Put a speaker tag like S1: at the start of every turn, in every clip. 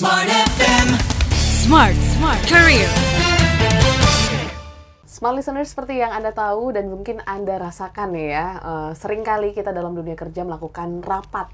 S1: Smart FM. Smart, smart career.
S2: Smart listener seperti yang Anda tahu dan mungkin Anda rasakan ya, uh, sering kali kita dalam dunia kerja melakukan rapat.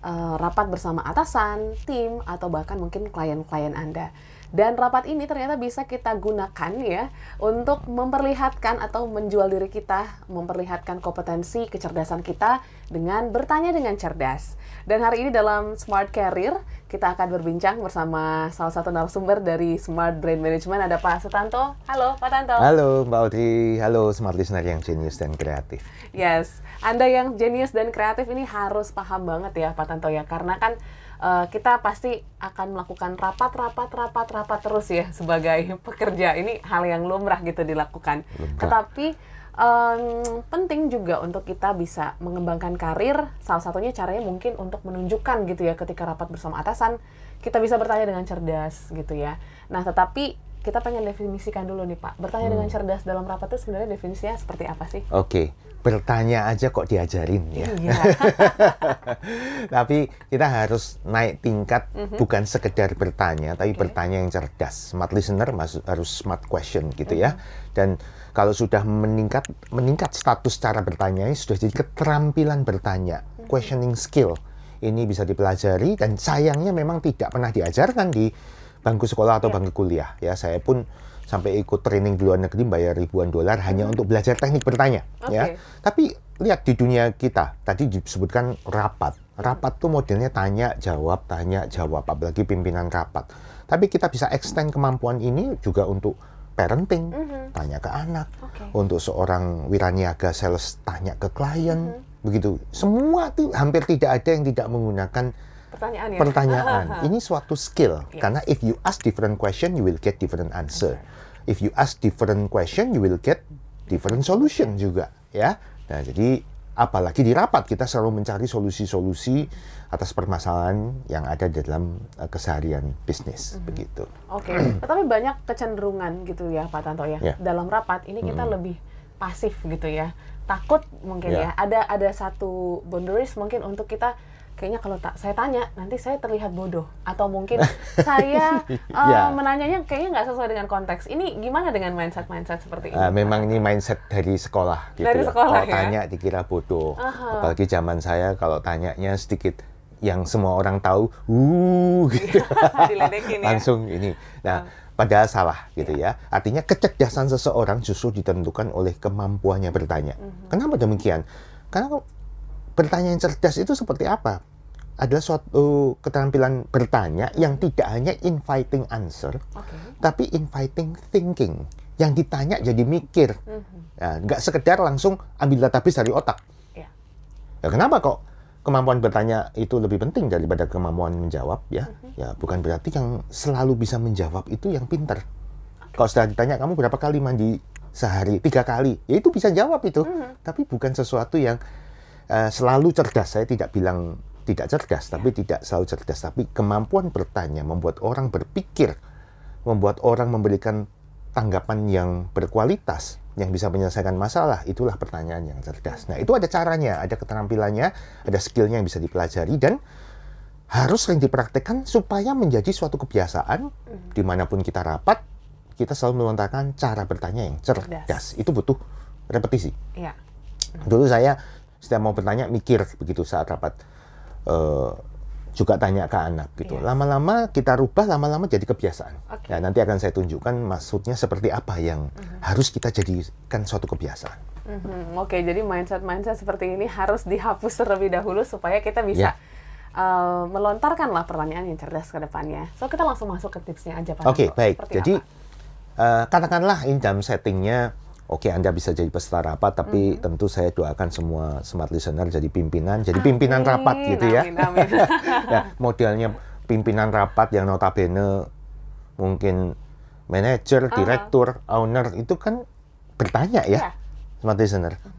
S2: Uh, rapat bersama atasan, tim, atau bahkan mungkin klien-klien Anda. Dan rapat ini ternyata bisa kita gunakan ya untuk memperlihatkan atau menjual diri kita, memperlihatkan kompetensi, kecerdasan kita dengan bertanya dengan cerdas. Dan hari ini dalam Smart Career kita akan berbincang bersama salah satu narasumber dari Smart Brain Management ada Pak Sutanto. Halo Pak Tanto.
S3: Halo Mbak Audrey, halo Smart Listener yang jenius dan kreatif.
S2: Yes, Anda yang jenius dan kreatif ini harus paham banget ya Pak Tanto ya, karena kan uh, kita pasti akan melakukan rapat, rapat, rapat, rapat terus ya sebagai pekerja. Ini hal yang lumrah gitu dilakukan. Lumrah. Tetapi um, penting juga untuk kita bisa mengembangkan karir. Salah satunya caranya mungkin untuk menunjukkan gitu ya ketika rapat bersama atasan kita bisa bertanya dengan cerdas gitu ya. Nah, tetapi kita pengen definisikan dulu nih Pak. Bertanya hmm. dengan cerdas dalam rapat itu sebenarnya definisinya seperti apa sih?
S3: Oke, okay. bertanya aja kok diajarin ya. Iya. tapi kita harus naik tingkat mm -hmm. bukan sekedar bertanya, tapi okay. bertanya yang cerdas. Smart listener harus smart question gitu mm -hmm. ya. Mhm. Dan kalau sudah meningkat meningkat status cara bertanya sudah jadi keterampilan bertanya, mm -hmm. questioning skill. Ini bisa dipelajari dan sayangnya memang tidak pernah diajarkan di bangku sekolah atau yeah. bangku kuliah ya saya pun sampai ikut training di luar negeri bayar ribuan dolar hmm. hanya untuk belajar teknik bertanya okay. ya tapi lihat di dunia kita tadi disebutkan rapat rapat tuh modelnya tanya jawab tanya jawab apalagi pimpinan rapat tapi kita bisa extend kemampuan ini juga untuk parenting mm -hmm. tanya ke anak okay. untuk seorang wiraniaga sales tanya ke klien mm -hmm. begitu semua tuh hampir tidak ada yang tidak menggunakan
S2: pertanyaan ya.
S3: Pertanyaan. Ini suatu skill yes. karena if you ask different question you will get different answer. If you ask different question you will get different solution juga ya. Nah, jadi apalagi di rapat kita selalu mencari solusi-solusi atas permasalahan yang ada dalam uh, keseharian bisnis mm-hmm. begitu.
S2: Oke, okay. tetapi banyak kecenderungan gitu ya Pak Tanto ya. Yeah. Dalam rapat ini kita mm-hmm. lebih pasif gitu ya. Takut mungkin yeah. ya. Ada ada satu boundaries mungkin untuk kita kayaknya kalau tak saya tanya nanti saya terlihat bodoh atau mungkin saya uh, ya. menanyanya kayaknya nggak sesuai dengan konteks. Ini gimana dengan mindset mindset seperti ini? Uh,
S3: memang ini mindset dari sekolah gitu
S2: dari
S3: ya.
S2: Sekolah,
S3: kalau ya? tanya dikira bodoh. Uh-huh. Apalagi zaman saya kalau tanyanya sedikit yang semua orang tahu, uh gitu.
S2: ya.
S3: Langsung ini. Nah, uh. padahal salah gitu ya. ya. Artinya kecerdasan seseorang justru ditentukan oleh kemampuannya bertanya. Uh -huh. Kenapa demikian? Karena bertanya yang cerdas itu seperti apa? adalah suatu keterampilan bertanya yang tidak hanya inviting answer, okay. tapi inviting thinking. Yang ditanya jadi mikir, ya, nggak sekedar langsung ambil database dari otak. Yeah. Ya, kenapa kok kemampuan bertanya itu lebih penting daripada kemampuan menjawab? Ya, mm-hmm. ya bukan berarti yang selalu bisa menjawab itu yang pinter. Okay. Kalau sudah ditanya kamu berapa kali mandi sehari, tiga kali, ya itu bisa jawab itu. Mm-hmm. Tapi bukan sesuatu yang uh, selalu cerdas. Saya tidak bilang tidak cerdas, tapi tidak selalu cerdas, tapi kemampuan bertanya membuat orang berpikir, membuat orang memberikan tanggapan yang berkualitas, yang bisa menyelesaikan masalah, itulah pertanyaan yang cerdas. Nah, itu ada caranya, ada keterampilannya, ada skillnya yang bisa dipelajari dan harus sering dipraktekkan supaya menjadi suatu kebiasaan mm. di mana pun kita rapat, kita selalu melontarkan cara bertanya yang cerdas. cerdas. Itu butuh repetisi. Ya. Dulu saya setiap mau bertanya mikir begitu saat rapat uh, juga tanya ke anak gitu. Yes. Lama-lama kita rubah, lama-lama jadi kebiasaan. Okay. Nah, nanti akan saya tunjukkan maksudnya seperti apa yang uh -huh. harus kita jadikan suatu kebiasaan.
S2: Uh -huh. Oke, okay, jadi mindset-mindset seperti ini harus dihapus terlebih dahulu supaya kita bisa yeah. Ya. uh, melontarkan lah pertanyaan yang cerdas ke depannya. So kita langsung masuk ke tipsnya aja Pak.
S3: Oke, okay, baik. Seperti jadi uh, katakanlah in dalam settingnya Oke, Anda bisa jadi peserta rapat, tapi mm. tentu saya doakan semua smart listener jadi pimpinan, jadi pimpinan amin, rapat gitu ya. Amin, amin. ya, modelnya pimpinan rapat yang notabene mungkin manajer, direktur, owner itu kan bertanya ya, yeah. smart listener. Uh-huh.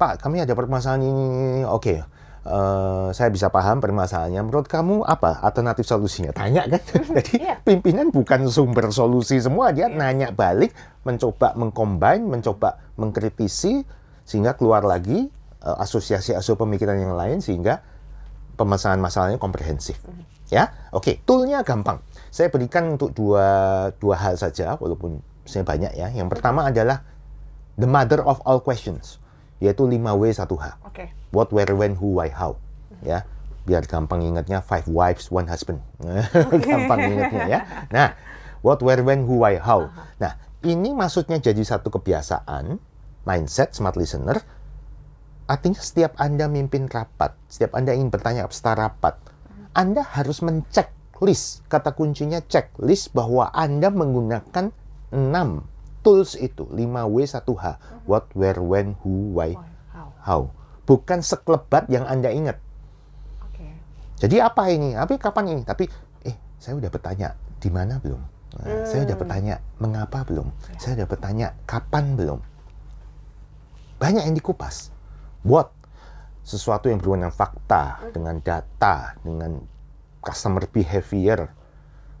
S3: Pak, kami ada permasalahan ini. Oke, uh, saya bisa paham permasalahannya. Menurut kamu apa alternatif solusinya? Tanya kan. Jadi yeah. pimpinan bukan sumber solusi semua, dia yeah. nanya balik, mencoba mengcombine, mencoba mengkritisi sehingga keluar lagi uh, asosiasi asosiasi pemikiran yang lain sehingga permasalahan masalahnya komprehensif. Mm -hmm. Ya, oke. Toolnya gampang. Saya berikan untuk dua dua hal saja, walaupun saya banyak ya. Yang pertama adalah the mother of all questions, yaitu 5W 1H.
S2: Oke.
S3: What, where, when, who, why, how. Ya, biar gampang ingatnya five wives, one husband. gampang ingatnya ya. Nah, what, where, when, who, why, how. Nah, ini maksudnya jadi satu kebiasaan, mindset smart listener. Artinya setiap Anda mimpin rapat, setiap Anda ingin bertanya peserta rapat, Anda harus mencek list. Kata kuncinya checklist bahwa Anda menggunakan 6 tools itu, 5W 1H. What, where, when, who, why,
S2: How?
S3: Bukan sekelebat yang Anda ingat.
S2: Oke.
S3: Jadi apa ini? Tapi kapan ini? Tapi eh saya udah bertanya di mana belum? Nah, Saya udah bertanya mengapa belum? Saya udah bertanya kapan belum? Banyak yang dikupas. What? Sesuatu yang berhubungan dengan fakta, dengan data, dengan customer behavior.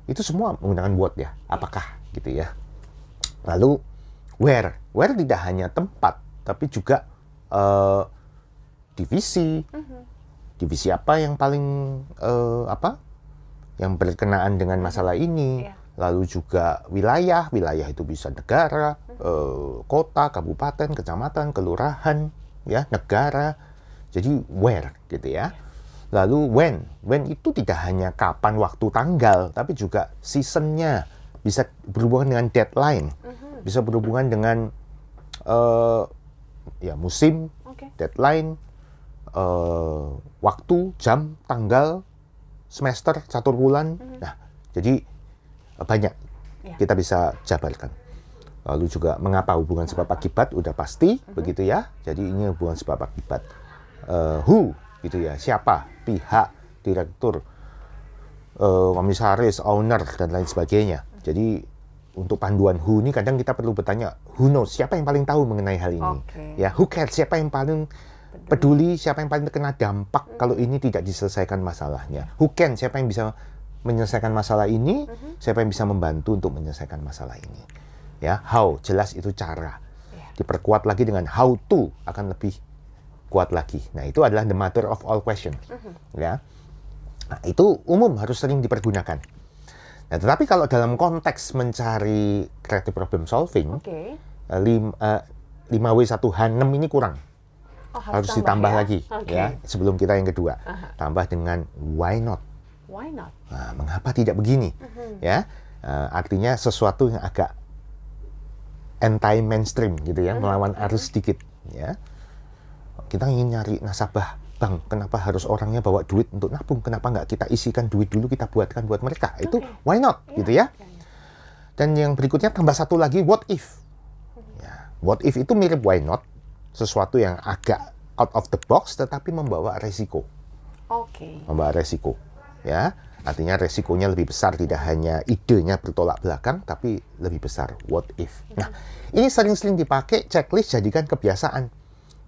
S3: Itu semua menggunakan what ya. Apakah gitu ya. Lalu where? Where tidak hanya tempat, tapi juga eh, divisi. Divisi apa yang paling eh, apa? Yang berkenaan dengan masalah ini.
S2: Iya.
S3: Lalu juga wilayah, wilayah itu bisa negara, eh, kota, kabupaten, kecamatan, kelurahan, ya, negara. Jadi where gitu ya. Lalu when, when itu tidak hanya kapan, waktu, tanggal, tapi juga seasonnya bisa berhubungan dengan deadline, bisa berhubungan dengan eh, ya musim,
S2: Oke.
S3: deadline, eh, waktu, jam, tanggal, semester, catur bulan. Nah, jadi eh, banyak
S2: Ya.
S3: kita bisa jabarkan. Lalu juga mengapa hubungan sebab akibat udah pasti begitu ya. Jadi ini hubungan sebab akibat. Eh, who gitu ya, siapa, pihak, direktur, eh, komisaris, owner dan lain sebagainya. Jadi untuk panduan who ini kadang kita perlu bertanya who knows siapa yang paling tahu mengenai hal ini.
S2: Oke.
S3: Ya, who cares siapa yang paling peduli, siapa yang paling terkena dampak kalau ini tidak diselesaikan masalahnya. Who can siapa yang bisa menyelesaikan masalah ini, siapa yang bisa membantu untuk menyelesaikan masalah ini. Ya, how jelas itu cara. Diperkuat lagi dengan how to akan lebih kuat lagi. Nah, itu adalah the mother of all questions. Ya. Nah, itu umum harus sering dipergunakan. Nah, tetapi kalau dalam konteks mencari creative problem solving, eh, lim, eh, 5W1H6 ini kurang.
S2: Oh,
S3: Harus ditambah
S2: ya?
S3: lagi
S2: Oke.
S3: ya sebelum kita yang kedua. Tambah dengan why not?
S2: Why not?
S3: Nah, mengapa tidak begini? Ya, eh, artinya sesuatu yang agak anti mainstream gitu ya, melawan arus sedikit. Ya, kita ingin nyari nasabah bank, kenapa harus orangnya bawa duit untuk nabung? Kenapa nggak kita isikan duit dulu kita buatkan buat mereka? Itu why not? Gitu ya. Dan yang berikutnya tambah satu lagi what if. Ya, what if itu mirip why not, sesuatu yang agak out of the box tetapi membawa resiko.
S2: Oke.
S3: membawa resiko ya. Artinya resikonya lebih besar tidak hanya idenya bertolak belakang tapi lebih besar. What if? Nah ini sering-sering dipakai checklist jadikan kebiasaan.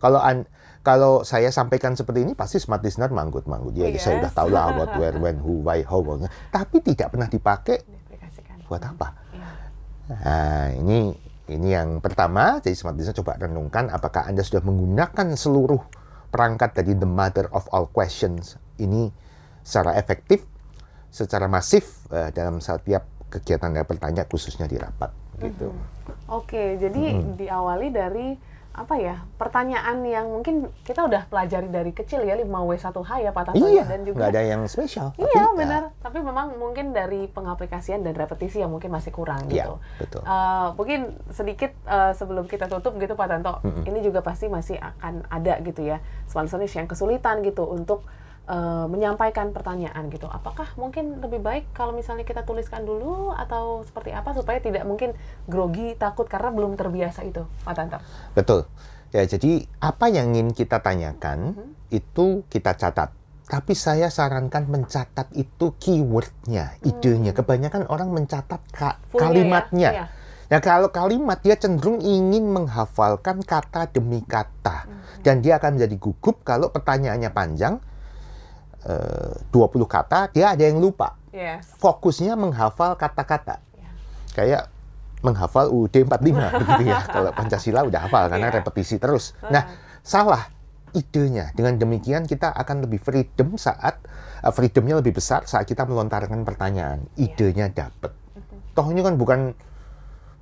S3: Kalau an kalau saya sampaikan seperti ini pasti smart listener manggut-manggut. Ya saya udah
S2: Yes.
S3: tahu lah what where when who why how tapi tidak pernah dipakai buat apa?
S2: Iya.
S3: Nah, ini ini yang pertama. Jadi smart listener coba renungkan apakah Anda sudah menggunakan seluruh perangkat dari the mother of all questions ini secara efektif, secara masif eh, dalam setiap kegiatan Anda bertanya khususnya di rapat gitu.
S2: Oke, jadi diawali dari apa ya pertanyaan yang mungkin kita udah pelajari dari kecil ya 5W1H ya Pak Tanto ya,
S3: Iya,
S2: dan juga
S3: nggak ada yang spesial.
S2: Iya
S3: tapi, ya,
S2: benar, tapi memang mungkin dari pengaplikasian dan repetisi yang mungkin masih kurang
S3: Iya,
S2: gitu.
S3: betul.
S2: Eh, mungkin sedikit eh, sebelum kita tutup gitu Pak Tanto, ini juga pasti masih akan ada gitu ya, sponsors yang kesulitan gitu untuk eh, menyampaikan pertanyaan gitu. Apakah mungkin lebih baik kalau misalnya kita tuliskan dulu atau seperti apa supaya tidak mungkin grogi, takut karena belum terbiasa itu, Pak Tanto?
S3: Betul. Ya, jadi apa yang ingin kita tanyakan itu kita catat. Tapi saya sarankan mencatat itu keywordnya, idenya. Kebanyakan orang mencatat ka-
S2: Fullnya ya?
S3: kalimatnya.
S2: Iya.
S3: Nah, kalau kalimat dia cenderung ingin menghafalkan kata demi kata. Dan dia akan menjadi gugup kalau pertanyaannya panjang, 20 kata, dia ada yang lupa.
S2: Yes.
S3: Fokusnya menghafal kata-kata. Kayak menghafal UUD 45 begitu ya. Kalau Pancasila udah hafal karena
S2: Iya.
S3: repetisi terus. Nah, salah. idenya. Dengan demikian kita akan lebih freedom saat uh, freedomnya lebih besar saat kita melontarkan pertanyaan. Idenya dapat. Toh ini kan bukan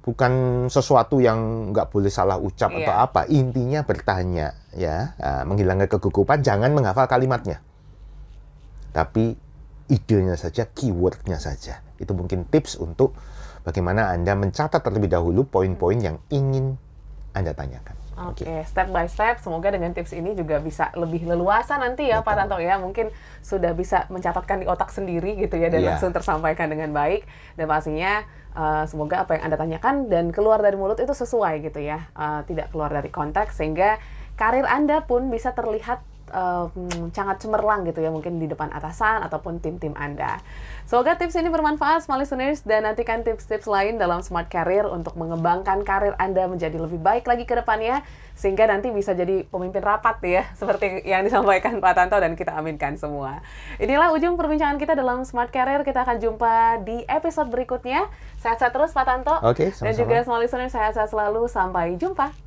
S3: bukan sesuatu yang nggak boleh salah ucap
S2: Iya.
S3: atau apa. Intinya bertanya ya, uh, menghilangkan kegugupan. Jangan menghafal kalimatnya, tapi idenya saja, keywordnya saja. Itu mungkin tips untuk bagaimana anda mencatat terlebih dahulu poin-poin yang ingin anda tanyakan.
S2: Oke, step by step. Semoga dengan tips ini juga bisa lebih leluasa nanti ya, Pak
S3: Betul.
S2: Tanto ya. Mungkin sudah bisa mencatatkan di otak sendiri gitu ya dan
S3: Iya.
S2: langsung tersampaikan dengan baik. Dan pastinya eh, semoga apa yang anda tanyakan dan keluar dari mulut itu sesuai gitu ya, Eh, tidak keluar dari konteks sehingga karir anda pun bisa terlihat sangat cemerlang gitu ya, mungkin di depan atasan ataupun tim-tim anda. Semoga tips ini bermanfaat, smart listeners, dan nantikan tips-tips lain dalam Smart Career untuk mengembangkan karir Anda menjadi lebih baik lagi ke depannya, sehingga nanti bisa jadi pemimpin rapat ya, seperti yang disampaikan Pak Tanto dan kita aminkan semua. Inilah ujung perbincangan kita dalam Smart Career, kita akan jumpa di episode berikutnya. Sehat-sehat terus Pak Tanto,
S3: Oke,
S2: dan
S3: sama-sama.
S2: juga smart listeners, sehat-sehat selalu, sampai jumpa.